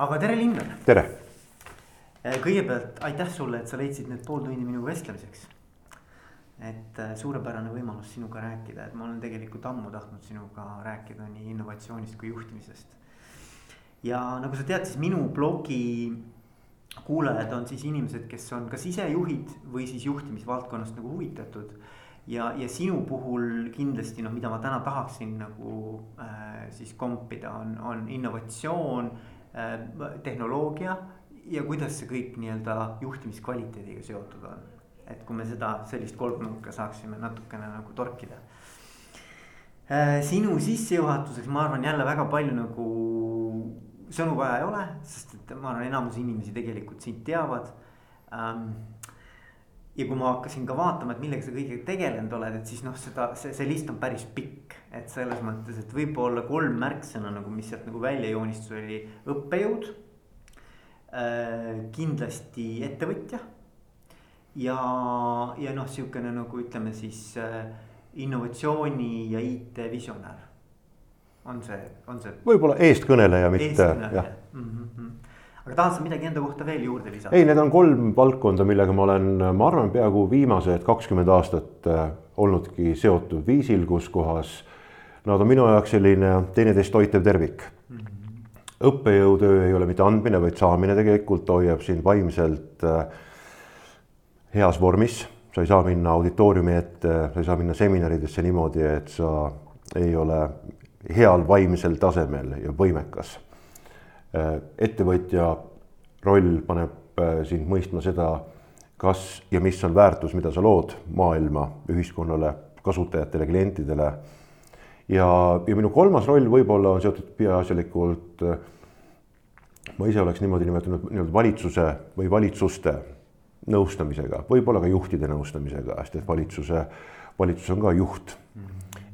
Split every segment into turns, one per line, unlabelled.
aga tere, Linnar.
tere.
Äh, kõigepealt aitäh sulle, et sa leidsid need pool tundi minuga vestlemiseks. et äh, suurepärane võimalus sinuga rääkida, et ma olen tegelikult ammu tahtnud sinuga rääkida nii innovatsioonist kui juhtimisest. ja nagu sa tead, siis minu blogi kuulajad on siis inimesed, kes on kas ise juhid või siis juhtimisvaldkonnast nagu huvitatud ja, ja sinu puhul kindlasti noh, mida ma täna tahaksin nagu äh, siis kompida, on, on innovatsioon tehnoloogia ja kuidas see kõik nii-öelda juhtimiskvaliteediga seotud on. et kui me seda, sellist kolmnurka saaksime natukene nagu torkida äh,. sinu sissejuhatuseks, ma arvan jälle väga palju nagu sõnu vaja ei ole, sest et ma arvan, enamus inimesi tegelikult sind teavad ähm, ja kui ma hakkasin ka vaatama, et millega sa kõigega tegelenud oled, et siis noh, seda, see, see list on päris pikk. et selles mõttes, et võib-olla kolm märksõna nagu, mis sealt nagu välja joonistus, oli õppejõud äh,. kindlasti ettevõtja. ja, ja noh, sihukene nagu ütleme siis äh, innovatsiooni ja IT visionäär. on see, on see?
võib-olla eestkõneleja, mitte jah
mm. -hmm aga tahad sa midagi enda kohta veel juurde lisada?
ei, need on kolm valdkonda, millega ma olen, ma arvan, peaaegu viimased kakskümmend aastat äh, olnudki seotud viisil, kus kohas nad on minu jaoks selline teineteist toitev tervik mm. -hmm. õppejõutöö ei ole mitte andmine, vaid saamine tegelikult hoiab sind vaimselt äh, heas vormis, sa ei saa minna auditooriumi ette, sa ei saa minna seminaridesse niimoodi, et sa ei ole heal vaimsel tasemel ja võimekas ettevõtja roll paneb äh, sind mõistma seda, kas ja mis on väärtus, mida sa lood maailma, ühiskonnale, kasutajatele, klientidele. ja, ja minu kolmas roll võib-olla on seotud peaasjalikult, äh, ma ise oleks niimoodi nimetanud nii-öelda valitsuse või valitsuste nõustamisega, võib-olla ka juhtide nõustamisega, sest et valitsuse, valitsus on ka juht.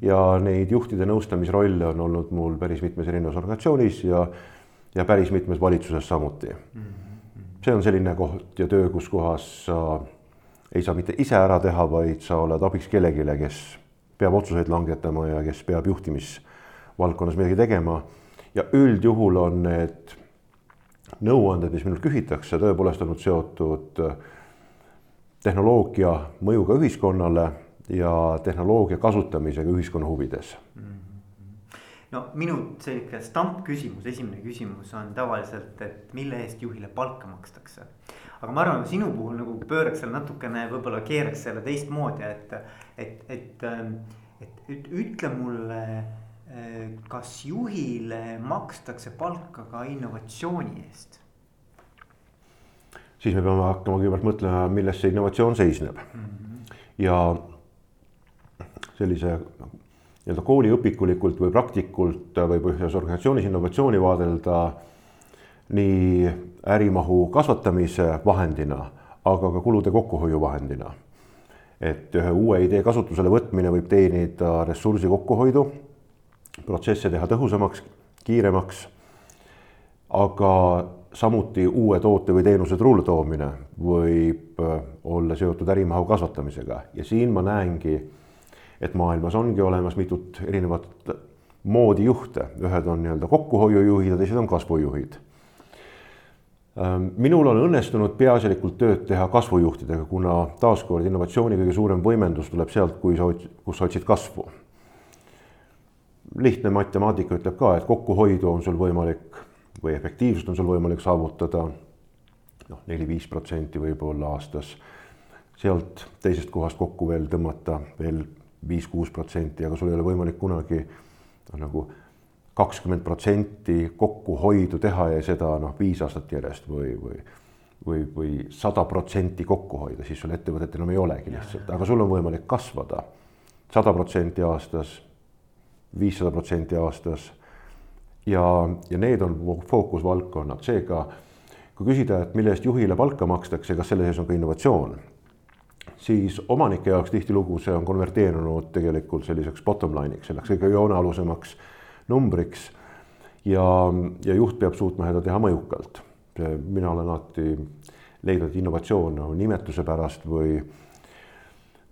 ja neid juhtide nõustamisrolle on olnud mul päris mitmes erinevas organisatsioonis ja ja päris mitmes valitsuses samuti see on selline koht ja töö, kus kohas sa ei saa mitte ise ära teha, vaid sa oled abiks kellelegi, kes peab otsuseid langetama ja kes peab juhtimisvaldkonnas midagi tegema. ja üldjuhul on need nõuanded, mis minult küsitakse, tõepoolest olnud seotud tehnoloogia mõjuga ühiskonnale ja tehnoloogia kasutamisega ühiskonna huvides mm.
No minu selline stampküsimus, esimene küsimus on tavaliselt, et mille eest juhile palka makstakse. aga ma arvan, sinu puhul nagu pööraks selle natukene, võib-olla keeraks selle teistmoodi, et, et, et, ähm, et, et ütle mulle, äh, kas juhile makstakse palka ka innovatsiooni eest?
siis me peame hakkama kõigepealt mõtlema, milles see innovatsioon seisneb mm. -hmm. ja sellise nii-öelda kooliõpikulikult või praktikult võib ühes organisatsioonis innovatsiooni vaadelda nii ärimahu kasvatamise vahendina, aga ka kulude kokkuhoiu vahendina. et ühe uue idee kasutusele võtmine võib teenida ressursi kokkuhoidu, protsesse teha tõhusamaks, kiiremaks, aga samuti uue toote või teenuse turule toomine võib olla seotud ärimahu kasvatamisega ja siin ma näengi et maailmas ongi olemas mitut erinevat moodi juhte, ühed on nii-öelda kokkuhoiujuhid ja teised on kasvujuhid. Ähm, minul on õnnestunud peaasjalikult tööd teha kasvujuhtidega, kuna taaskord innovatsiooni kõige suurem võimendus tuleb sealt, kui sa, kus sa otsid kasvu. lihtne matemaatika ütleb ka, et kokkuhoidu on sul võimalik või efektiivsust on sul võimalik saavutada noh, neli-viis protsenti võib-olla aastas. sealt teisest kohast kokku veel tõmmata veel viis-kuus protsenti, aga sul ei ole võimalik kunagi noh, nagu kakskümmend protsenti kokkuhoidu teha ja seda noh, viis aastat järjest või, või või, või sada protsenti kokku hoida, siis sul ettevõtet enam ei olegi lihtsalt, aga sul on võimalik kasvada sada protsenti aastas, viissada protsenti aastas. ja, ja need on fookusvaldkonnad, seega kui küsida, et mille eest juhile palka makstakse, kas selle sees on ka innovatsioon siis omanike jaoks tihtilugu see on konverteerunud tegelikult selliseks bottom line'iks, selleks kõige joonealusemaks numbriks. ja, ja juht peab suutma seda teha mõjukalt. mina olen alati leidnud, et innovatsioon on nimetuse pärast või,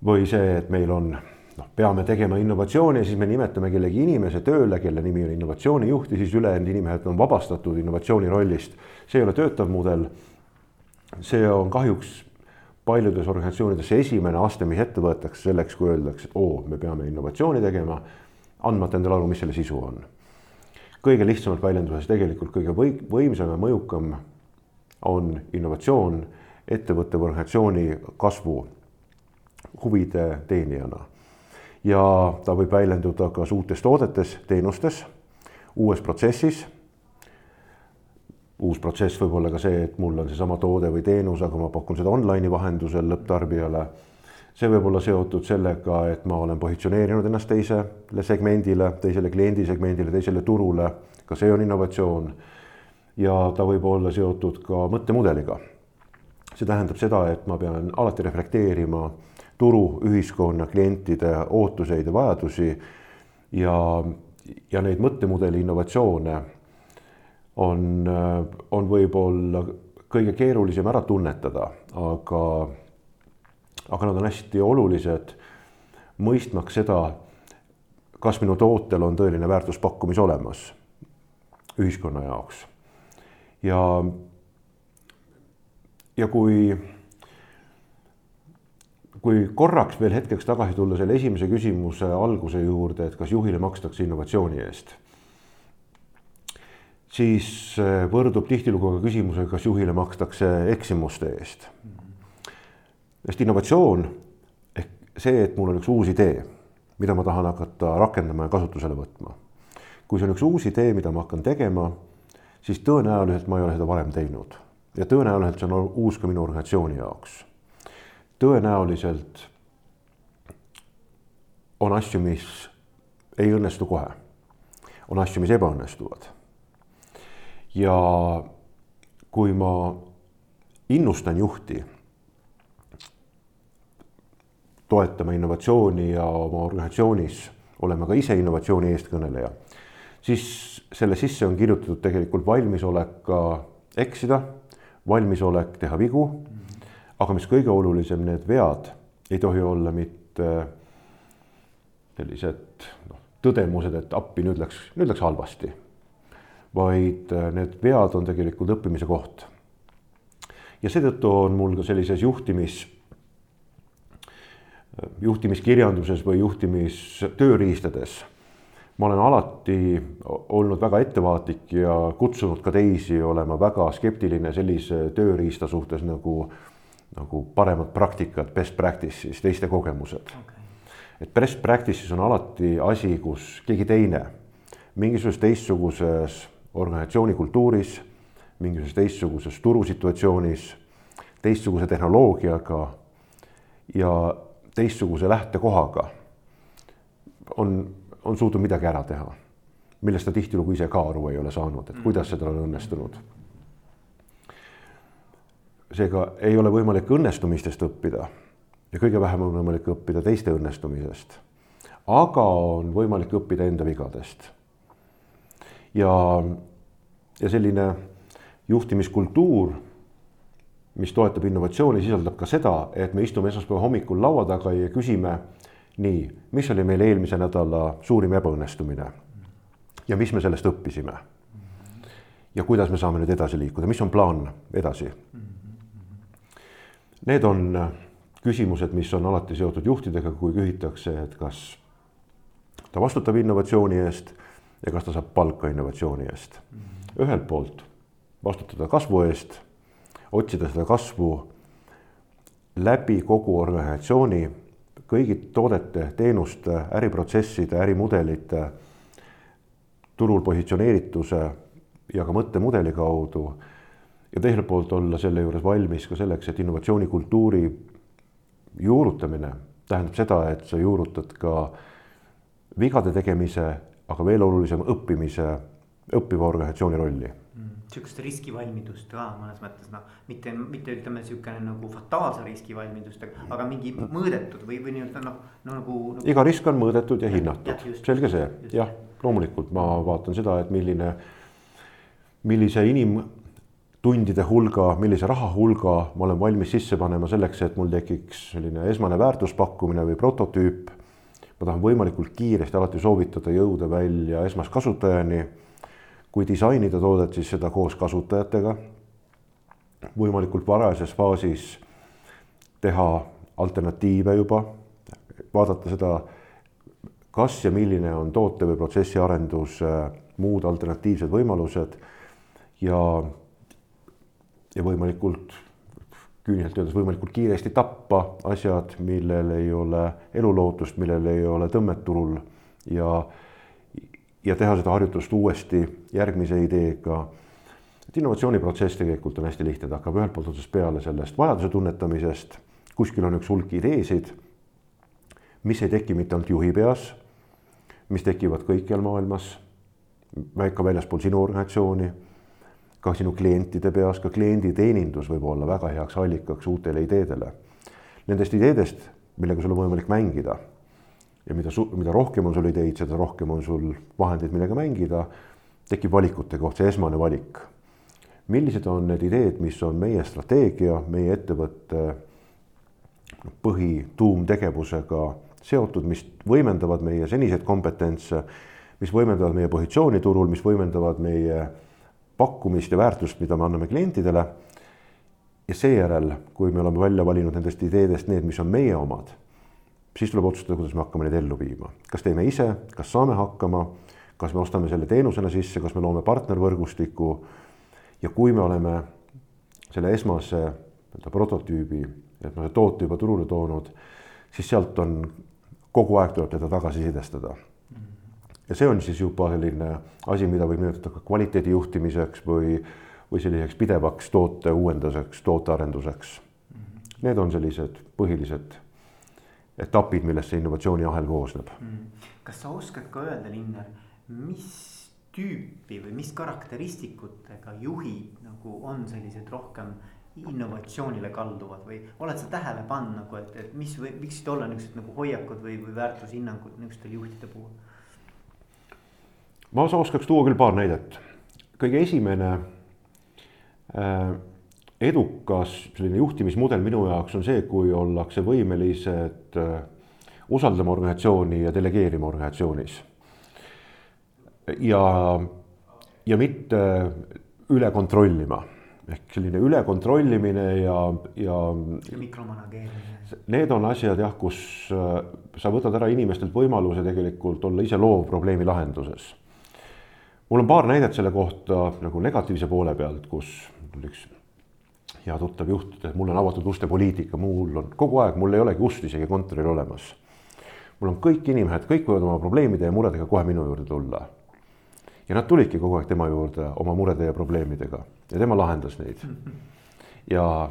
või see, et meil on noh, peame tegema innovatsiooni ja siis me nimetame kellegi inimese tööle, kelle nimi on innovatsioonijuht ja siis ülejäänud inimesed on vabastatud innovatsiooni rollist. see ei ole töötav mudel. see on kahjuks paljudes organisatsioonides see esimene aste, mis ette võetakse selleks, kui öeldakse, et oo, me peame innovatsiooni tegema, andmata endale aru, mis selle sisu on. kõige lihtsamalt väljenduses tegelikult kõige või, võimsam ja mõjukam on innovatsioon ettevõtte või organisatsiooni kasvu huvide teenijana. ja ta võib väljenduda kas uutes toodetes, teenustes, uues protsessis. Uus protsess võib olla ka see, et mul on seesama toode või teenus, aga ma pakun seda online'i vahendusel lõpptarbijale. see võib olla seotud sellega, et ma olen positsioneerinud ennast teisele segmendile, teisele kliendisegmendile, teisele turule, ka see on innovatsioon. ja ta võib olla seotud ka mõttemudeliga see tähendab seda, et ma pean alati reflekteerima turu, ühiskonna, klientide ootuseid ja vajadusi ja, ja neid mõttemudeli innovatsioone on, on võib-olla kõige keerulisem ära tunnetada, aga, aga nad on hästi olulised, mõistmaks seda, kas minu tootel on tõeline väärtuspakkumis olemas ühiskonna jaoks. ja ja kui, kui korraks veel hetkeks tagasi tulla selle esimese küsimuse alguse juurde, et kas juhile makstakse innovatsiooni eest, siis äh, võrdub tihtilugu ka küsimusega, kas juhile makstakse eksimuste eest. sest innovatsioon ehk see, et mul on üks uus idee, mida ma tahan hakata rakendama ja kasutusele võtma. kui see on üks uus idee, mida ma hakkan tegema, siis tõenäoliselt ma ei ole seda varem teinud ja tõenäoliselt see on uus ka minu organisatsiooni jaoks. tõenäoliselt on asju, mis ei õnnestu kohe. on asju, mis ebaõnnestuvad. Ja kui ma innustan juhti toetama innovatsiooni ja oma organisatsioonis olema ka ise innovatsiooni eestkõneleja, siis selle sisse on kirjutatud tegelikult valmisolek ka eksida valmisolek teha vigu. aga mis kõige olulisem, need vead ei tohi olla mitte sellised noh, tõdemused, et appi nüüd läks, nüüd läks halvasti. Vaid äh, need vead on tegelikult õppimise koht. ja seetõttu on mul ka sellises juhtimis, juhtimiskirjanduses või juhtimistööriistades. Ma olen alati olnud väga ettevaatlik ja kutsunud ka teisi olema väga skeptiline sellise tööriista suhtes nagu, nagu paremad praktikad, best practice'is, teiste kogemused. Okay.. et best practice'is on alati asi, kus keegi teine mingisuguses teistsuguses organisatsiooni kultuuris, mingisuguses teistsuguses turusituatsioonis, teistsuguse tehnoloogiaga ja teistsuguse lähtekohaga on on suutnud midagi ära teha, millest ta tihtilugu ise ka aru ei ole saanud, et kuidas see tal on õnnestunud. seega ei ole võimalik õnnestumistest õppida ja kõige vähem on võimalik õppida teiste õnnestumisest. aga on võimalik õppida enda vigadest. Ja, ja selline juhtimiskultuur, mis toetab innovatsiooni, sisaldab ka seda, et me istume esmaspäeva hommikul laua taga ja küsime nii, mis oli meil eelmise nädala suurim ebaõnnestumine ja mis me sellest õppisime? ja kuidas me saame nüüd edasi liikuda, mis on plaan edasi? Need on küsimused, mis on alati seotud juhtidega, kui küsitakse, et kas ta vastutab innovatsiooni eest ja kas ta saab palka innovatsiooni eest. ühelt poolt vastutada kasvu eest, otsida seda kasvu läbi kogu organisatsiooni kõigi toodete, teenuste, äriprotsesside, ärimudelite, turul positsioneerituse ja ka mõttemudeli kaudu. ja teiselt poolt olla selle juures valmis ka selleks, et innovatsioonikultuuri juurutamine tähendab seda, et sa juurutad ka vigade tegemise, aga veel olulisem õppimise, õppiva organisatsiooni rolli.
Sihukest riskivalmidust ka mõnes mõttes noh, mitte, mitte ütleme sihukene nagu fataalse riskivalmidust, aga mingi mõõdetud või, või nii-öelda noh no, nagu, nagu.
iga risk on mõõdetud ja hinnatud, selge see, jah, loomulikult. Ma vaatan seda, et milline, millise inimtundide hulga, millise raha hulga ma olen valmis sisse panema selleks, et mul tekiks selline esmane väärtuspakkumine või prototüüp ma tahan võimalikult kiiresti alati soovitada jõuda välja esmaskasutajani. kui disainida toodet, siis seda koos kasutajatega. võimalikult varajases faasis teha alternatiive juba, vaadata seda, kas ja milline on toote või protsessi arendus, muud alternatiivsed võimalused ja, ja võimalikult küüniliselt öeldes võimalikult kiiresti tappa asjad, millel ei ole elulootust, millel ei ole tõmmet turul ja, ja teha seda harjutust uuesti järgmise ideega. et innovatsiooniprotsess tegelikult on hästi lihtne, ta hakkab ühelt poolt otsast peale sellest vajaduse tunnetamisest, kuskil on üks hulk ideesid, mis ei teki mitte ainult juhi peas, mis tekivad kõikjal maailmas, ka väljaspool sinu organisatsiooni ka sinu klientide peas, ka klienditeenindus võib olla väga heaks allikaks uutele ideedele. Nendest ideedest, millega sul on võimalik mängida ja mida, mida rohkem on sul ideid, seda rohkem on sul vahendeid, millega mängida, tekib valikute koht, see esmane valik. millised on need ideed, mis on meie strateegia, meie ettevõtte põhituumtegevusega seotud, mis võimendavad meie seniseid kompetentse, mis võimendavad meie positsiooni turul, mis võimendavad meie pakkumist ja väärtust, mida me anname klientidele. ja seejärel, kui me oleme välja valinud nendest ideedest need, mis on meie omad, siis tuleb otsustada, kuidas me hakkame neid ellu viima, kas teeme ise, kas saame hakkama, kas me ostame selle teenusena sisse, kas me loome partnervõrgustiku. ja kui me oleme selle esmase nii-öelda prototüübi, et me toote juba turule toonud, siis sealt on kogu aeg tuleb teda tagasisidestada ja see on siis juba selline asi, mida võib nimetada ka kvaliteedi juhtimiseks või, või selliseks pidevaks toote uuenduseks, tootearenduseks. Need on sellised põhilised etapid, millest see innovatsiooniahel koosneb.
kas sa oskad ka öelda, Linnar, mis tüüpi või mis karakteristikutega juhid nagu on sellised rohkem innovatsioonile kalduvad või oled sa tähele pannud nagu, et, et mis või võiksid olla niisugused nagu hoiakud või, või väärtushinnangud niisugustel juhtide puhul?
Ma oskaks tuua küll paar näidet. kõige esimene äh, edukas selline juhtimismudel minu jaoks on see, kui ollakse võimelised äh, usaldama organisatsiooni ja delegeerima organisatsioonis. ja, ja mitte üle kontrollima ehk selline ülekontrollimine ja, ja.
ja mikromanageerimine.
Need on asjad jah, kus äh, sa võtad ära inimestelt võimaluse tegelikult olla ise loov probleemi lahenduses mul on paar näidet selle kohta nagu negatiivse poole pealt, kus üks hea tuttav juht et mul on avatud uste poliitika, mul on kogu aeg, mul ei olegi ust isegi kontoril olemas. mul on kõik inimesed, kõik võivad oma probleemide ja muredega kohe minu juurde tulla. ja nad tulidki kogu aeg tema juurde oma murede ja probleemidega ja tema lahendas neid. ja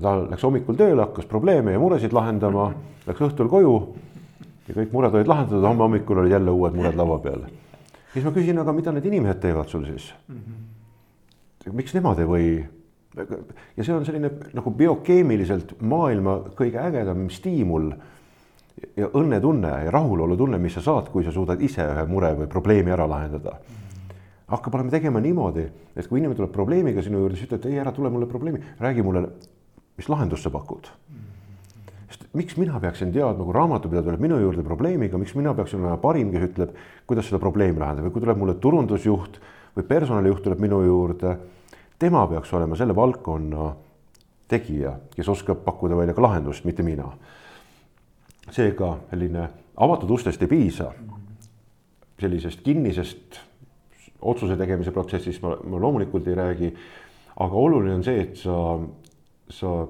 ta läks hommikul tööle, hakkas probleeme ja muresid lahendama, läks õhtul koju ja kõik mured olid lahendatud, homme hommikul olid jälle uued mured laua peal siis ma küsin, aga mida need inimesed teevad sul siis mm? -hmm. miks nemad ei või? ja see on selline nagu biokeemiliselt maailma kõige ägedam stiimul ja õnnetunne ja rahulolutunne, mis sa saad, kui sa suudad ise ühe mure või probleemi ära lahendada mm. -hmm. hakkab olema tegema niimoodi, et kui inimene tuleb probleemiga sinu juurde, siis ütled, ei ära tule mulle probleemi, räägi mulle, mis lahendust sa pakud mm. -hmm miks mina peaksin teadma, kui raamatupidaja tuleb minu juurde probleemiga, miks mina peaksin olema parim, kes ütleb, kuidas seda probleemi lahendada või kui tuleb mulle turundusjuht või personalijuht tuleb minu juurde. tema peaks olema selle valdkonna tegija, kes oskab pakkuda välja ka lahendust, mitte mina. seega selline avatud ustest ei piisa. sellisest kinnisest otsuse tegemise protsessist ma, ma loomulikult ei räägi. aga oluline on see, et sa, sa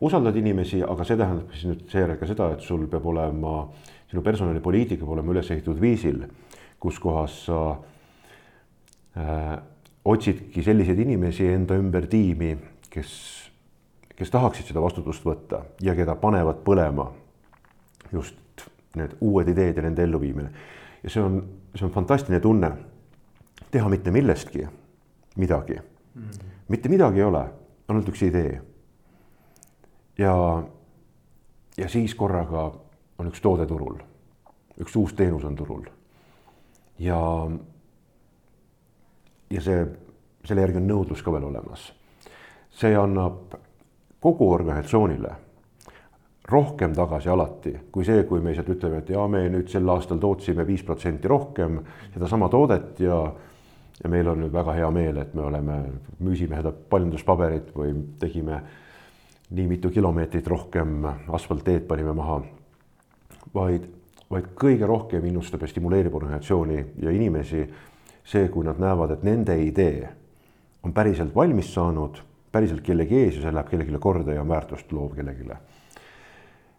usaldad inimesi, aga see tähendab siis nüüd seejärel ka seda, et sul peab olema, sinu personalipoliitika peab olema üles ehitatud viisil, kus kohas sa äh, otsidki selliseid inimesi enda ümber tiimi, kes, kes tahaksid seda vastutust võtta ja keda panevad põlema just need uued ideed ja nende elluviimine. ja see on, see on fantastiline tunne, teha mitte millestki midagi mm. -hmm. mitte midagi ei ole, ainult üks idee ja, ja siis korraga on üks toode turul, üks uus teenus on turul. ja, ja see, selle järgi on nõudlus ka veel olemas. see annab kogu organisatsioonile rohkem tagasi alati kui see, kui me lihtsalt ütleme, et jaa, me nüüd sel aastal tootsime viis protsenti rohkem sedasama toodet ja ja meil on nüüd väga hea meel, et me oleme, müüsime seda paljunduspaberit või tegime nii mitu kilomeetrit rohkem asfaltteed panime maha. vaid, vaid kõige rohkem innustab ja stimuleerib organisatsiooni ja inimesi see, kui nad näevad, et nende idee on päriselt valmis saanud, päriselt kellegi ees ja see läheb kellelegi korda ja on väärtust loov kellelegi.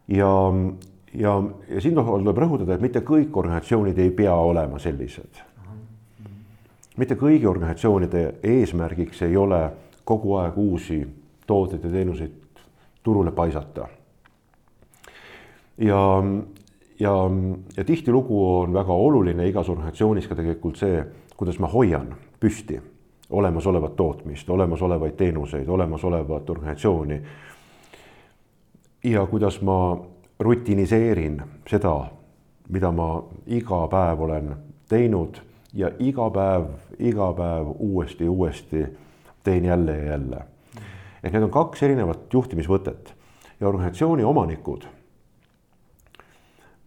ja, ja, ja siinkohal tuleb rõhutada, et mitte kõik organisatsioonid ei pea olema sellised. mitte kõigi organisatsioonide eesmärgiks ei ole kogu aeg uusi tooteid ja teenuseid turule paisata. ja, ja, ja tihtilugu on väga oluline igas organisatsioonis ka tegelikult see, kuidas ma hoian püsti olemasolevat tootmist, olemasolevaid teenuseid, olemasolevat organisatsiooni. ja kuidas ma rutiniseerin seda, mida ma iga päev olen teinud ja iga päev, iga päev uuesti uuesti teen jälle ja jälle. Et need on kaks erinevat juhtimisvõtet ja organisatsiooni omanikud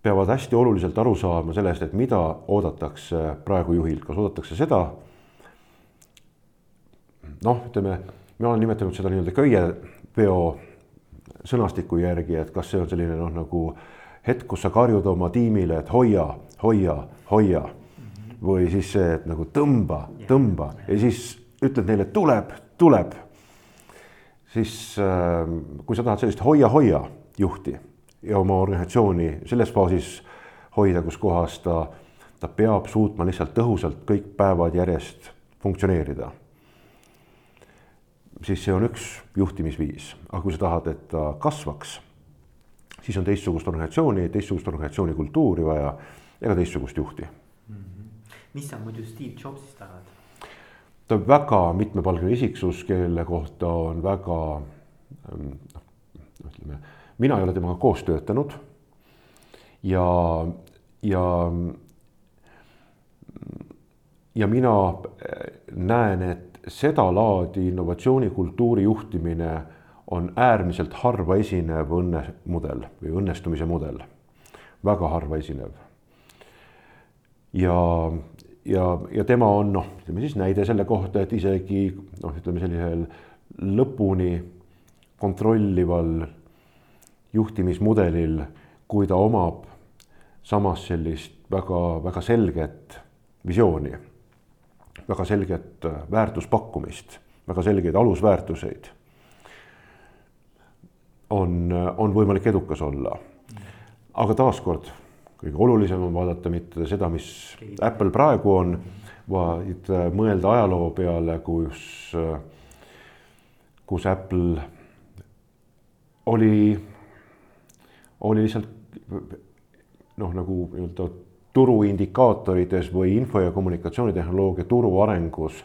peavad hästi oluliselt aru saama sellest, et mida oodatakse praegu juhilt, kas oodatakse seda noh, ütleme, mina olen nimetanud seda nii-öelda köiepeo sõnastiku järgi, et kas see on selline noh, nagu hetk, kus sa karjud oma tiimile, et hoia, hoia, hoia. või siis see, et nagu tõmba, tõmba ja siis ütled neile, tuleb, tuleb. Siis äh, kui sa tahad sellist hoia-hoia juhti ja oma organisatsiooni selles faasis hoida, kus kohas ta, ta peab suutma lihtsalt tõhusalt kõik päevad järjest funktsioneerida siis see on üks juhtimisviis, aga kui sa tahad, et ta kasvaks, siis on teistsugust organisatsiooni, teistsugust organisatsiooni kultuuri vaja ja ka teistsugust juhti mm.
-hmm. mis sa muidu Steve Jobsist arvad?
Ta on väga mitmepalgeline isiksus, kelle kohta on väga ähm, noh, ütleme, mina ei ole temaga koos töötanud. ja, ja, ja mina äh, näen, et sedalaadi innovatsioonikultuuri juhtimine on äärmiselt harva esinev õnnemudel või õnnestumise mudel, väga harva esinev. ja, ja, ja tema on noh, ütleme siis näide selle kohta, et isegi noh, ütleme sellisel lõpuni kontrollival juhtimismudelil, kui ta omab samas sellist väga-väga selget visiooni väga selget väärtuspakkumist, väga selgeid alusväärtuseid, on, on võimalik edukas olla. aga taaskord, kõige olulisem on vaadata mitte seda, mis Apple praegu on, vaid mõelda ajaloo peale, kus, kus Apple oli, oli lihtsalt noh, nagu nii-öelda turuindikaatorites või info- ja kommunikatsioonitehnoloogia turu arengus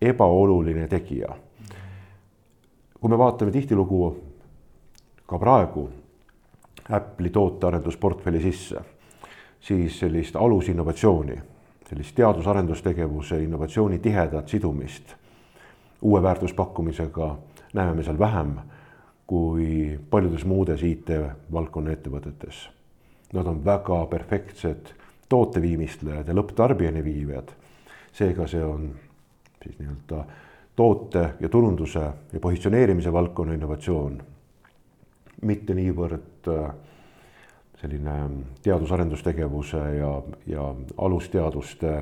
ebaoluline tegija. kui me vaatame tihtilugu ka praegu Apple'i tootearendusportfelli sisse, siis sellist alusinnovatsiooni, sellist teadus-arendustegevuse innovatsiooni tihedat sidumist uue väärtuspakkumisega näeme me seal vähem kui paljudes muudes IT-valdkonna ettevõtetes. Nad on väga perfektsed tooteviimistlejad ja lõpptarbijani viivijad. seega see on siis nii-öelda toote ja turunduse ja positsioneerimise valdkonna innovatsioon. mitte niivõrd äh, selline teadus-arendustegevuse ja, ja alusteaduste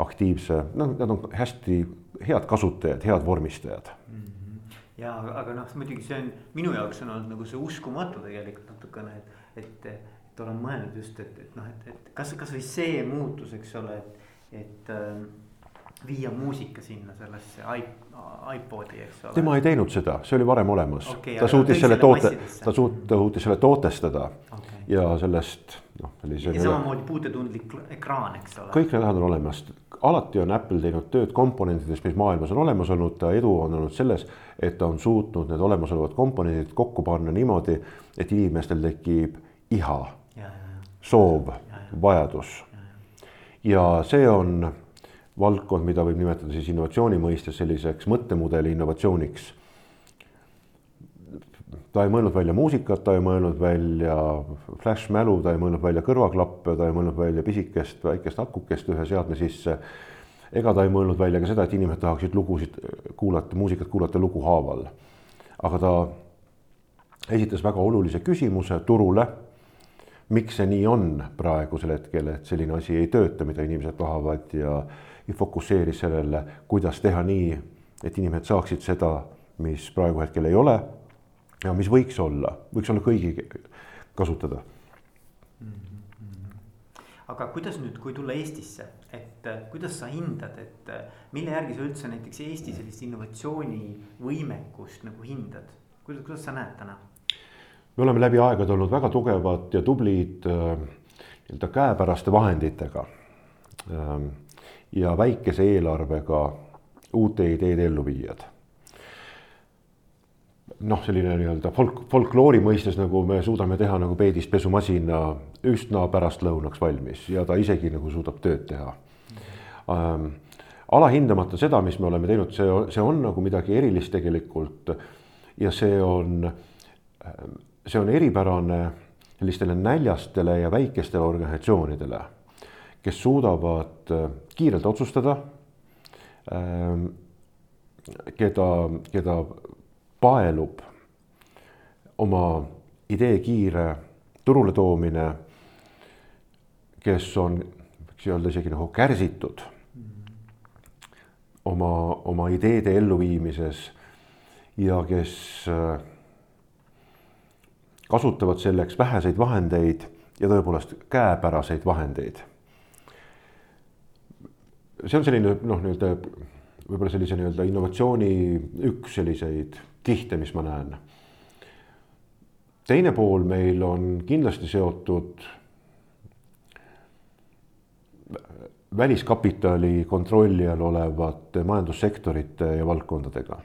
aktiivse, noh, nad on hästi head kasutajad, head vormistajad mm.
-hmm. ja aga noh, muidugi see on minu jaoks on olnud nagu see uskumatu tegelikult natukene, et, et et olen mõelnud just, et, et noh, et, et kas, kasvõi see muutus, eks ole, et, et äh, viia muusika sinna sellesse iPodi, eks ole.
tema ei teinud seda, see oli varem olemas okay,. ta suutis selle toote, ta suut-, ta suutis selle tootestada okay. ja sellest noh,
sellise. ja samamoodi puutetundlik ekraan, eks ole.
kõik need asjad on olemas, alati on Apple teinud tööd komponentidest, mis maailmas on olemas olnud, ta edu on olnud selles, et ta on suutnud need olemasolevad komponendid kokku panna niimoodi, et inimestel tekib iha soov, vajadus. ja see on valdkond, mida võib nimetada siis innovatsiooni mõistes selliseks mõttemudeli innovatsiooniks. ta ei mõelnud välja muusikat, ta ei mõelnud välja flash-mälu, ta ei mõelnud välja kõrvaklappe, ta ei mõelnud välja pisikest väikest akukest ühe seadme sisse. ega ta ei mõelnud välja ka seda, et inimesed tahaksid lugusid kuulata, muusikat kuulata lugu haaval. aga ta esitas väga olulise küsimuse turule. miks see nii on praegusel hetkel, et selline asi ei tööta, mida inimesed tahavad ja, ja fokusseeris sellele, kuidas teha nii, et inimesed saaksid seda, mis praegu hetkel ei ole ja mis võiks olla, võiks olla kõigi kasutada mm.
-hmm. aga kuidas nüüd, kui tulla Eestisse, et äh, kuidas sa hindad, et äh, mille järgi sa üldse näiteks Eesti sellist innovatsioonivõimekust nagu hindad, kuidas, kuidas sa näed täna?
me oleme läbi aegade olnud väga tugevad ja tublid äh, nii-öelda käepäraste vahenditega ähm, ja väikese eelarvega uute ideede elluviijad noh, selline nii-öelda folk, folkloori mõistes nagu me suudame teha nagu peedist pesumasina üsna pärastlõunaks valmis ja ta isegi nagu suudab tööd teha ähm,. alahindamata seda, mis me oleme teinud, see, see on nagu midagi erilist tegelikult. ja see on, see on eripärane sellistele näljastele ja väikestele organisatsioonidele, kes suudavad äh, kiirelt otsustada ähm,. keda, keda paelub oma idee kiire turule toomine, kes on, võiks öelda isegi nagu kärsitud oma, oma ideede elluviimises ja kes äh, kasutavad selleks väheseid vahendeid ja tõepoolest käepäraseid vahendeid. See on selline noh, nii-öelda võib-olla sellise nii-öelda innovatsiooni üks selliseid kihte, mis ma näen. teine pool meil on kindlasti seotud väliskapitali kontrolli all olevate majandussektorite ja valdkondadega.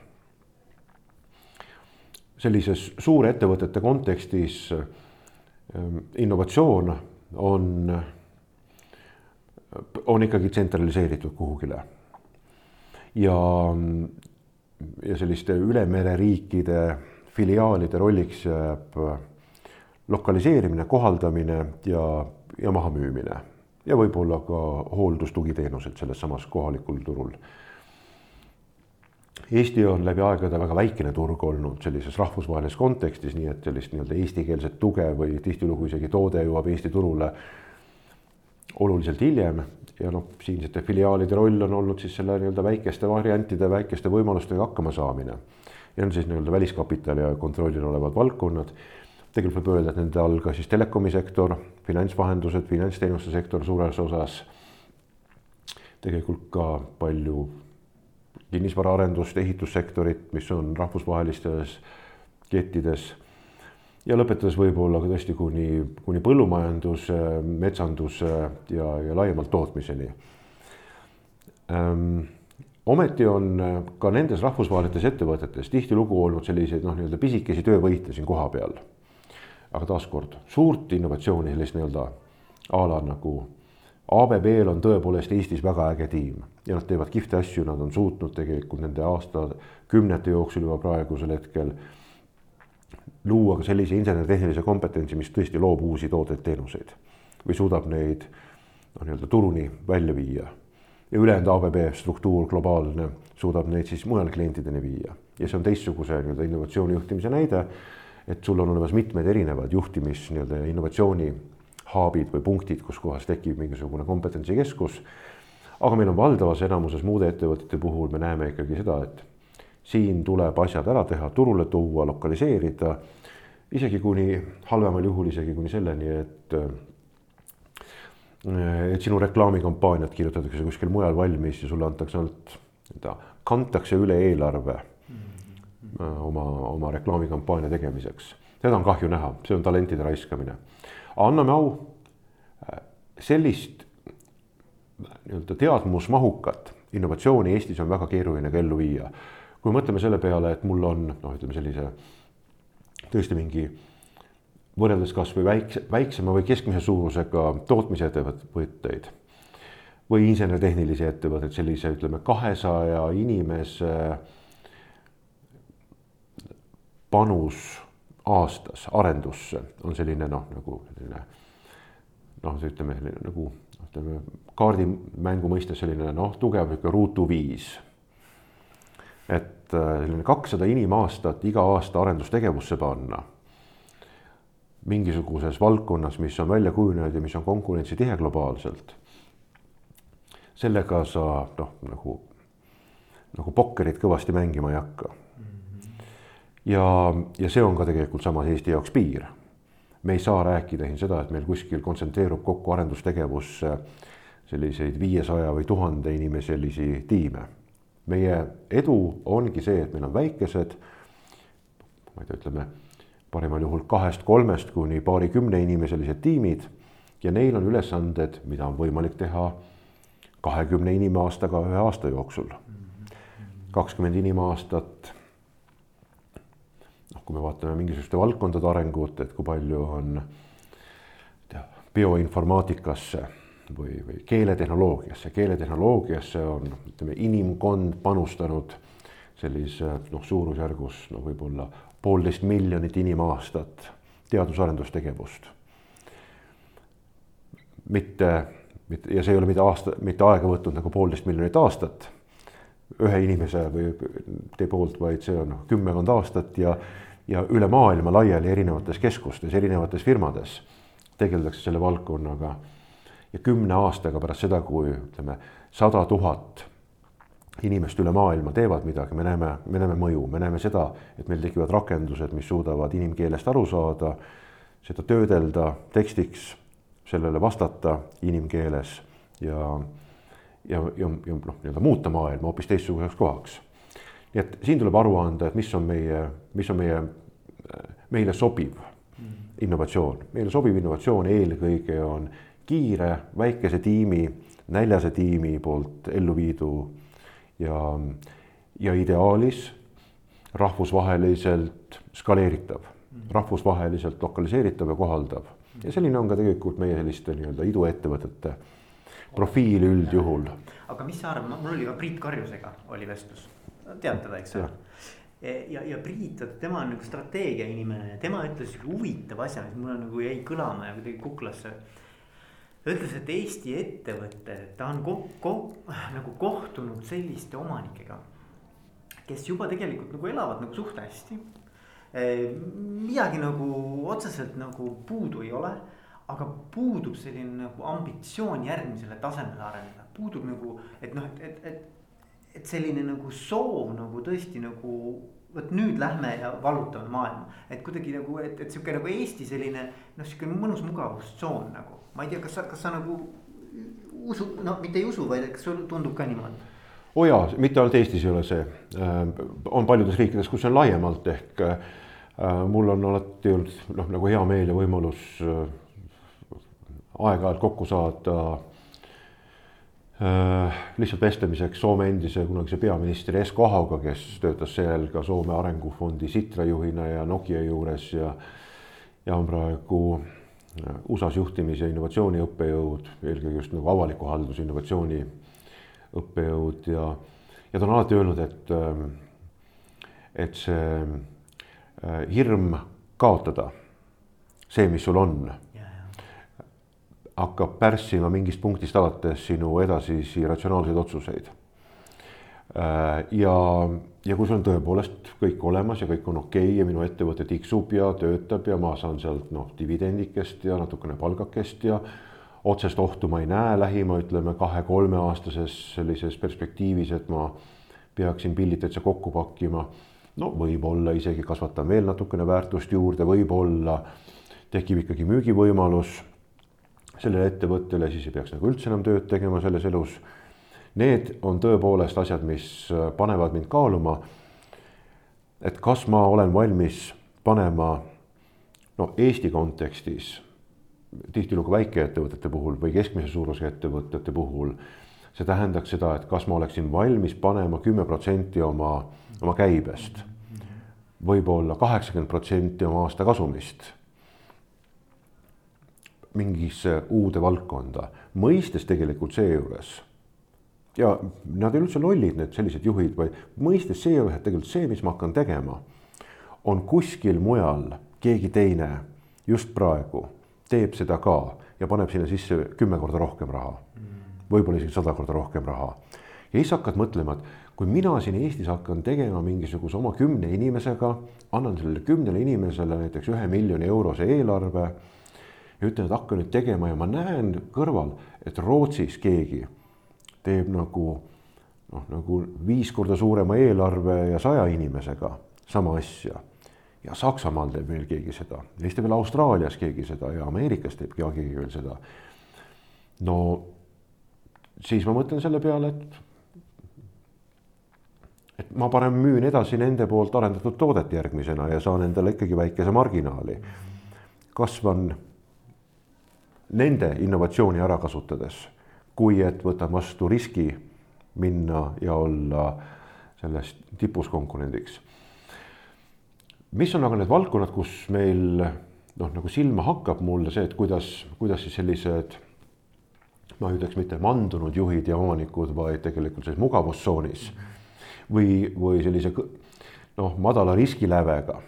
sellises suurettevõtete kontekstis ähm, innovatsioon on, on ikkagi tsentraliseeritud kuhugile. ja ja selliste ülemereriikide filiaalide rolliks jääb lokaliseerimine, kohaldamine ja, ja mahamüümine ja võib-olla ka hooldustugiteenused selles samas kohalikul turul. Eesti on läbi aegade väga väikene turg olnud sellises rahvusvahelises kontekstis, nii et sellist nii-öelda eestikeelset tuge või tihtilugu isegi toode jõuab Eesti turule oluliselt hiljem ja noh, siinsete filiaalide roll on olnud siis selle nii-öelda väikeste variantide, väikeste võimalustega hakkama saamine. ja on siis nii-öelda väliskapitali ja kontrollil olevad valdkonnad. tegelikult võib öelda, et nende all ka siis telekomi sektor, finantsvahendused, finantsteenuste sektor suures osas. tegelikult ka palju kinnisvaraarendust, ehitussektorit, mis on rahvusvahelistes kettides ja lõpetades võib-olla ka tõesti kuni, kuni põllumajanduse, metsanduse ja, ja laiemalt tootmiseni ähm,. ometi on ka nendes rahvusvahelistes ettevõtetes tihtilugu olnud selliseid noh, nii-öelda pisikesi töövõite siin kohapeal. aga taaskord suurt innovatsiooni, sellist nii-öelda a la nagu ABB-l on tõepoolest Eestis väga äge tiim ja nad teevad kihvte asju, nad on suutnud tegelikult nende aastakümnete jooksul juba praegusel hetkel luua ka sellise insener-tehnilise kompetentsi, mis tõesti loob uusi tooteid-teenuseid või suudab neid noh, nii-öelda turuni välja viia. ja ülejäänud ABB struktuur, globaalne, suudab neid siis mujal klientideni viia ja see on teistsuguse nii-öelda innovatsiooni juhtimise näide. et sul on olemas mitmed erinevad juhtimis nii-öelda innovatsiooni hub'id või punktid, kus kohas tekib mingisugune kompetentsikeskus. aga meil on valdavas enamuses muude ettevõtete puhul me näeme ikkagi seda, et siin tuleb asjad ära teha, turule tuua, lokaliseerida. isegi kuni halvemal juhul isegi kuni selleni, et et sinu reklaamikampaaniat kirjutatakse kuskil mujal valmis ja sulle antakse ainult nii-öelda, kantakse üle eelarve oma, oma reklaamikampaania tegemiseks. seda on kahju näha, see on talentide raiskamine. anname au, sellist nii-öelda teadmusmahukat innovatsiooni Eestis on väga keeruline ka ellu viia kui mõtleme selle peale, et mul on noh, ütleme sellise tõesti mingi võrreldes kasvõi väikse, väiksema või keskmise suurusega tootmisettevõtteid või insener-tehnilisi ettevõtteid, sellise ütleme kahesaja inimese panus aastas arendusse on selline noh, nagu selline noh, ütleme nagu ütleme kaardimängu mõistes selline noh, tugev niisugune ruutu viis. Et äh, selline kakssada inimaastat iga aasta arendustegevusse panna mingisuguses valdkonnas, mis on välja kujunenud ja mis on konkurentsitihe globaalselt. sellega sa noh, nagu, nagu pokkerit kõvasti mängima ei hakka. ja, ja see on ka tegelikult samas Eesti jaoks piir. me ei saa rääkida siin seda, et meil kuskil kontsentreerub kokku arendustegevusse selliseid viiesaja või tuhande inimeselisi tiime. Meie edu ongi see, et meil on väikesed, ma ei tea, ütleme parimal juhul kahest-kolmest kuni paarikümne inimeselised tiimid ja neil on ülesanded, mida on võimalik teha kahekümne inimaastaga ühe aasta jooksul. kakskümmend inimaastat. noh, kui me vaatame mingisuguste valdkondade arengut, et kui palju on tea, bioinformaatikasse või, või keeletehnoloogiasse, keeletehnoloogiasse on, ütleme, inimkond panustanud sellise noh, suurusjärgus no võib-olla poolteist miljonit inimaastat teadus-arendustegevust. mitte, mitte ja see ei ole mitte aasta, mitte aega võtnud nagu poolteist miljonit aastat ühe inimese või teie poolt, vaid see on noh, kümmekond aastat ja, ja üle maailma laiali erinevates keskustes, erinevates firmades tegeldakse selle valdkonnaga. Ja kümne aastaga pärast seda, kui ütleme, sada tuhat inimest üle maailma teevad midagi, me näeme, me näeme mõju, me näeme seda, et meil tekivad rakendused, mis suudavad inimkeelest aru saada, seda töödelda tekstiks, sellele vastata inimkeeles ja, ja, ja, ja noh, nii-öelda muuta maailma hoopis teistsuguseks kohaks. nii et siin tuleb aru anda, et mis on meie, mis on meie, meile sobiv innovatsioon, meile sobiv innovatsioon eelkõige on kiire, väikese tiimi, näljase tiimi poolt ellu viidu ja, ja ideaalis rahvusvaheliselt skaleeritav, rahvusvaheliselt lokaliseeritav ja kohaldav. ja selline on ka tegelikult meie selliste nii-öelda iduettevõtete profiil üldjuhul.
aga mis sa arvad, mul oli ka Priit Karjusega oli vestlus, tead teda, eks ole ja, ja Priit, tema on nagu strateegia inimene ja tema ütles huvitava asja, mis mulle nagu jäi kõlama ja kuidagi kuklasse ütles, et Eesti ettevõte, ta on ko-, ko-, nagu kohtunud selliste omanikega, kes juba tegelikult nagu elavad nagu suht hästi. midagi nagu otseselt nagu puudu ei ole, aga puudub selline nagu ambitsioon järgmisele tasemele areneda, puudub nagu, et noh, et, et, et. et selline nagu soov nagu tõesti nagu vot nüüd lähme ja valutame maailma, et kuidagi nagu, et, et sihuke nagu Eesti selline noh, sihuke mõnus mugavustsoon nagu. Ma ei tea, kas sa, kas sa nagu usu, no mitte ei usu, vaid kas sul tundub ka niimoodi?
oo oh jaa, mitte ainult Eestis ei ole see, on paljudes riikides, kus on laiemalt ehk mul on alati olnud noh, nagu hea meel ja võimalus aeg-ajalt kokku saada Äh, lihtsalt vestlemiseks Soome endise kunagise peaministri Esko Ahoga, kes töötas seejärel ka Soome Arengufondi Sitra juhina ja Nokia juures ja ja on praegu äh, USA-s juhtimis- ja innovatsiooni õppejõud, eelkõige just nagu avaliku halduse innovatsiooni õppejõud ja ja ta on alati öelnud, et ähm, et see äh, hirm kaotada, see, mis sul on hakkab pärssima mingist punktist alates sinu edasisi ratsionaalseid otsuseid. Äh, ja, ja kui sul on tõepoolest kõik olemas ja kõik on okei okay ja minu ettevõte tiksub ja töötab ja ma saan sealt noh, dividendikest ja natukene palgakest ja otsest ohtu ma ei näe lähima, ütleme kahe-kolmeaastases sellises perspektiivis, et ma peaksin pillid täitsa kokku pakkima. no võib-olla isegi kasvatan veel natukene väärtust juurde, võib-olla tekib ikkagi müügivõimalus sellele ettevõttele, siis ei peaks nagu üldse enam tööd tegema selles elus. Need on tõepoolest asjad, mis äh, panevad mind kaaluma. et kas ma olen valmis panema no Eesti kontekstis tihtilugu väikeettevõtete puhul või keskmise suurusega ettevõtete puhul. see tähendaks seda, et kas ma oleksin valmis panema kümme protsenti oma, oma käibest võib-olla kaheksakümmend protsenti oma aasta kasumist mingisse uude valdkonda, mõistes tegelikult seejuures ja nad ei ole üldse lollid, need sellised juhid, vaid mõistes seejuures, et tegelikult see, mis ma hakkan tegema, on kuskil mujal keegi teine just praegu teeb seda ka ja paneb sinna sisse kümme korda rohkem raha, võib-olla isegi sada korda rohkem raha. ja siis hakkad mõtlema, et kui mina siin Eestis hakkan tegema mingisuguse oma kümne inimesega, annan sellele kümnele inimesele näiteks ühe miljoni eurose eelarve ja ütlen, et hakka nüüd tegema ja ma näen kõrval, et Rootsis keegi teeb nagu noh, nagu viis korda suurema eelarve ja saja inimesega sama asja. ja Saksamaal teeb veel keegi seda, teeb veel Austraalias keegi seda ja Ameerikas teeb keegi veel seda. no siis ma mõtlen selle peale, et et ma parem müün edasi nende poolt arendatud toodet järgmisena ja saan endale ikkagi väikese marginaali. kasvan nende innovatsiooni ära kasutades, kui et võtan vastu riski minna ja olla selles tipus konkurendiks. mis on aga need valdkonnad, kus meil noh, nagu silma hakkab mulle see, et kuidas, kuidas siis sellised ma ütleks mitte mandunud juhid ja omanikud, vaid tegelikult selles mugavustsoonis või, või sellise noh, madala riskilävega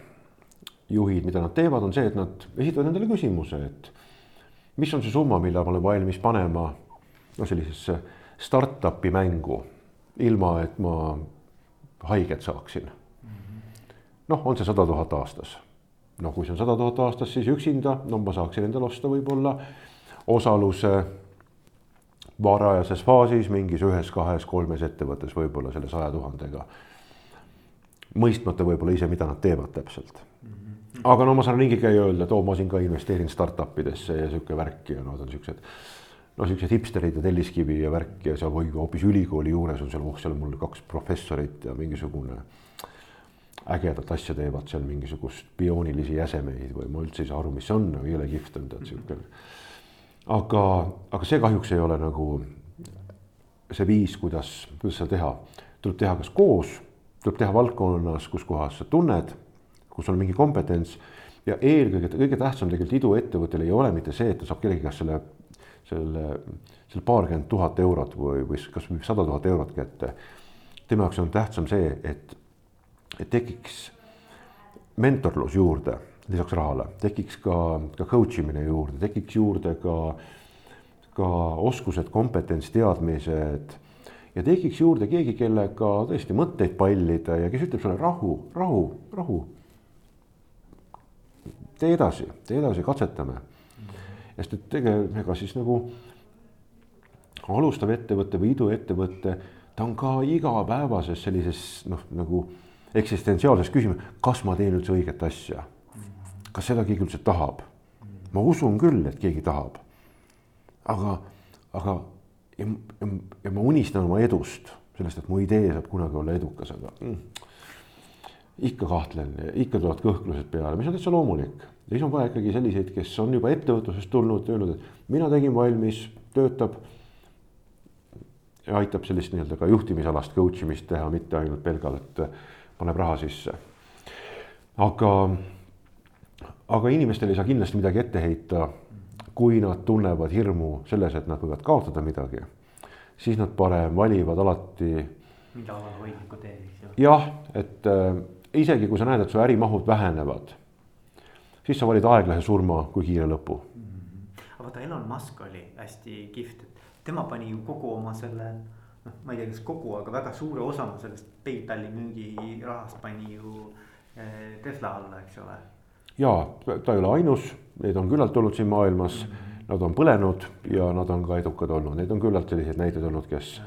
juhid, mida nad teevad, on see, et nad esitavad endale küsimuse, et mis on see summa, mille ma olen valmis panema no sellisesse startup'i mängu, ilma et ma haiget saaksin. noh, on see sada tuhat aastas. no kui see on sada tuhat aastas, siis üksinda, no ma saaksin endale osta võib-olla osaluse varajases faasis mingis ühes-kahes-kolmes ettevõttes võib-olla selle saja tuhandega. mõistmata võib-olla ise, mida nad teevad täpselt. aga no ma saan ringi käia ja öelda, et oo, ma siin ka investeerin startup idesse ja sihuke värk ja nad on siuksed. No siuksed hipsterid ja telliskivi ja värk ja seal või hoopis ülikooli juures on seal, oh seal mul kaks professorit ja mingisugune ägedat asja teevad seal mingisugust bioonilisi jäsemeid või ma üldse ei saa aru, mis see on, aga jõle kihvt on tead -hmm aga, aga see kahjuks ei ole nagu see viis, kuidas, kuidas seda teha. tuleb teha kas koos, tuleb teha valdkonnas, kus kohas sa tunned, kus on mingi kompetents ja eelkõige, kõige tähtsam tegelikult iduettevõttel ei ole mitte see, et ta saab kellegi käest selle, selle, selle paarkümmend tuhat eurot või, või kasvõi sada tuhat eurot kätte. tema jaoks on tähtsam see, et, et tekiks mentorlus juurde lisaks rahale, tekiks ka, ka coach imine juurde, tekiks juurde ka, ka oskused, kompetents, teadmised ja tekiks juurde keegi, kellega tõesti mõtteid pallida ja kes ütleb sulle rahu, rahu, rahu. tee edasi, tee edasi, katsetame. Sest et tegelikult ega siis nagu alustav ettevõte või iduettevõte, ta on ka igapäevases sellises noh, nagu eksistentsiaalses küsimuses, kas ma teen üldse õiget asja kas seda keegi üldse tahab? ma usun küll, et keegi tahab. aga, aga ja, ja, ja ma unistan oma edust, sellest, et mu idee saab kunagi olla edukas, aga mm, ikka kahtlen, ikka tulevad kõhklused peale, mis on täitsa loomulik. ja siis on vaja ikkagi selliseid, kes on juba ettevõtlusest tulnud, öelnud, et mina tegin valmis, töötab. ja aitab sellist nii-öelda ka juhtimisalast coach imist teha, mitte ainult pelgalt paneb raha sisse. aga aga inimestele ei saa kindlasti midagi ette heita, kui nad tunnevad hirmu selles, et nad võivad kaotada midagi, siis nad parem valivad alati.
mingi alalhoidliku tee, eks ju.
jah, et isegi kui sa näed, et su ärimahud vähenevad, siis sa valid aeglase surma kui kiire lõpu mm.
-hmm. aga vaata, Elon Musk oli hästi kihvt, et tema pani ju kogu oma selle noh, ma ei tea, kas kogu, aga väga suure osa sellest PayPali müügirahast pani ju eh, Tesla alla, eks ole
ja ta ei ole ainus, neid on küllalt olnud siin maailmas mm, -hmm. nad on põlenud ja nad on ka edukad olnud, neid on küllalt selliseid näiteid olnud, kes,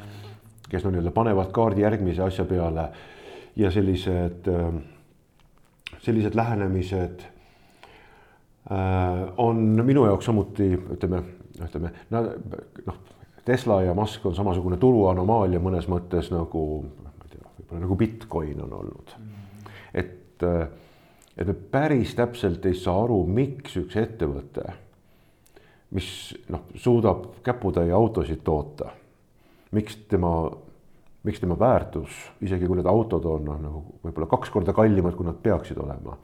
kes no nii-öelda panevad kaardi järgmise asja peale ja sellised, sellised lähenemised äh, on minu jaoks samuti ütleme, ütleme noh, Tesla ja Musk on samasugune turuanomaalia mõnes mõttes nagu, ma ei tea, võib-olla nagu Bitcoin on olnud mm. -hmm. et äh, et me päris täpselt ei saa aru, miks üks ettevõte, mis noh, suudab käputäie autosid toota, miks tema, miks tema väärtus, isegi kui need autod on noh, nagu võib-olla kaks korda kallimad, kui nad peaksid olema.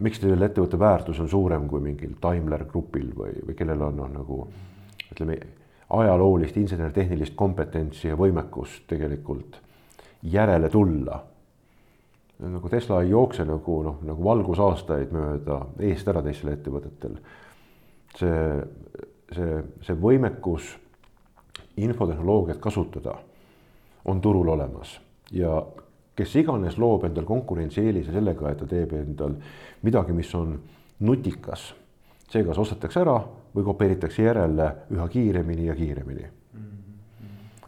miks selle ettevõtte väärtus on suurem kui mingil Daimler Grupil või, või kellel on noh, nagu ütleme, ajaloolist insener-tehnilist kompetentsi ja võimekust tegelikult järele tulla nagu Tesla ei jookse nagu noh, nagu valgusaastaid mööda eest ära teistel ettevõtetel. see, see, see võimekus infotehnoloogiat kasutada on turul olemas ja kes iganes loob endal konkurentsieelise sellega, et ta teeb endal midagi, mis on nutikas, see kas ostetakse ära või kopeeritakse järele üha kiiremini ja kiiremini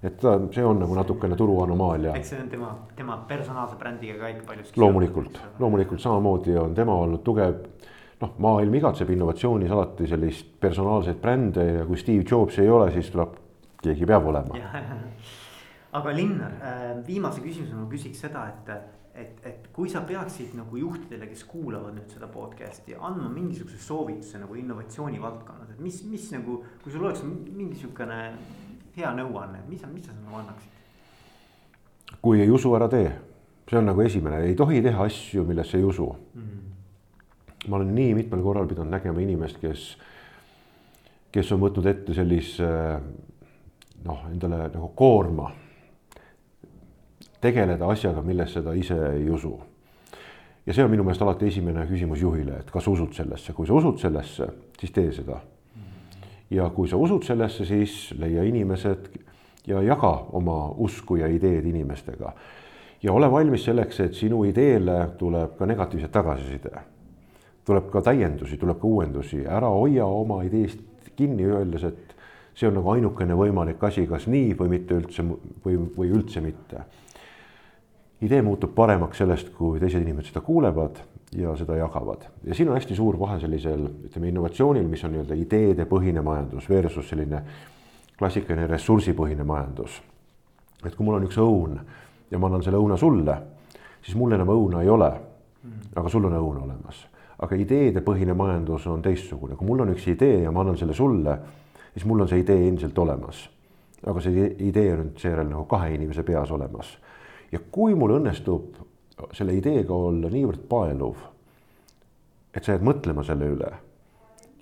et ta, see on nagu natukene turu anomaalia.
eks see on tema, tema personaalse brändiga ka ikka paljuski.
loomulikult, loomulikult samamoodi on tema olnud tugev. noh, maailm igatseb innovatsioonis alati sellist personaalseid brände ja kui Steve Jobs ei ole, siis tuleb, keegi peab olema.
aga Linnar, äh, viimase küsimusena ma küsiks seda, et, et, et kui sa peaksid nagu juhtidele, kes kuulavad nüüd seda podcast'i, andma mingisuguse soovituse nagu innovatsiooni valdkonnas, et mis, mis nagu, kui sul oleks mingi sihukene hea nõuanne, mis sa, mis sa nagu annaksid?
kui ei usu, ära tee, see on nagu esimene, ei tohi teha asju, millesse ei usu mm. -hmm. ma olen nii mitmel korral pidanud nägema inimest, kes, kes on võtnud ette sellise noh, endale nagu koorma tegeleda asjaga, millesse ta ise ei usu. ja see on minu meelest alati esimene küsimus juhile, et kas usud sellesse, kui sa usud sellesse, siis tee seda ja kui sa usud sellesse, siis leia inimesed ja jaga oma usku ja ideed inimestega. ja ole valmis selleks, et sinu ideele tuleb ka negatiivset tagasiside. tuleb ka täiendusi, tuleb ka uuendusi, ära hoia oma ideest kinni, öeldes, et see on nagu ainukene võimalik asi, kas nii või mitte üldse või, või üldse mitte. idee muutub paremaks sellest, kui teised inimesed seda kuulevad ja seda jagavad. ja siin on hästi suur vahe sellisel, ütleme innovatsioonil, mis on nii-öelda ideedepõhine majandus versus selline klassikaline ressursipõhine majandus. et kui mul on üks õun ja ma annan selle õuna sulle, siis mul enam õuna ei ole. aga sul on õun olemas. aga ideedepõhine majandus on teistsugune, kui mul on üks idee ja ma annan selle sulle, siis mul on see idee endiselt olemas. aga see idee on nüüd seejärel nagu kahe inimese peas olemas. ja kui mul õnnestub selle ideega olla niivõrd paeluv, et sa jääd mõtlema selle üle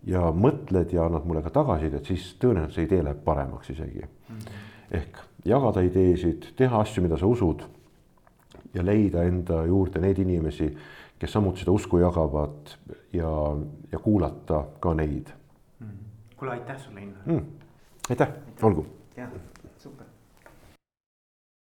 ja mõtled ja annad mulle ka tagasisidet, siis tõenäoliselt see idee läheb paremaks isegi mm. -hmm. ehk jagada ideesid, teha asju, mida sa usud ja leida enda juurde neid inimesi, kes samuti seda usku jagavad ja, ja kuulata ka neid.
Kuule, aitäh sulle, Innar
mm.. aitäh, olgu.
jah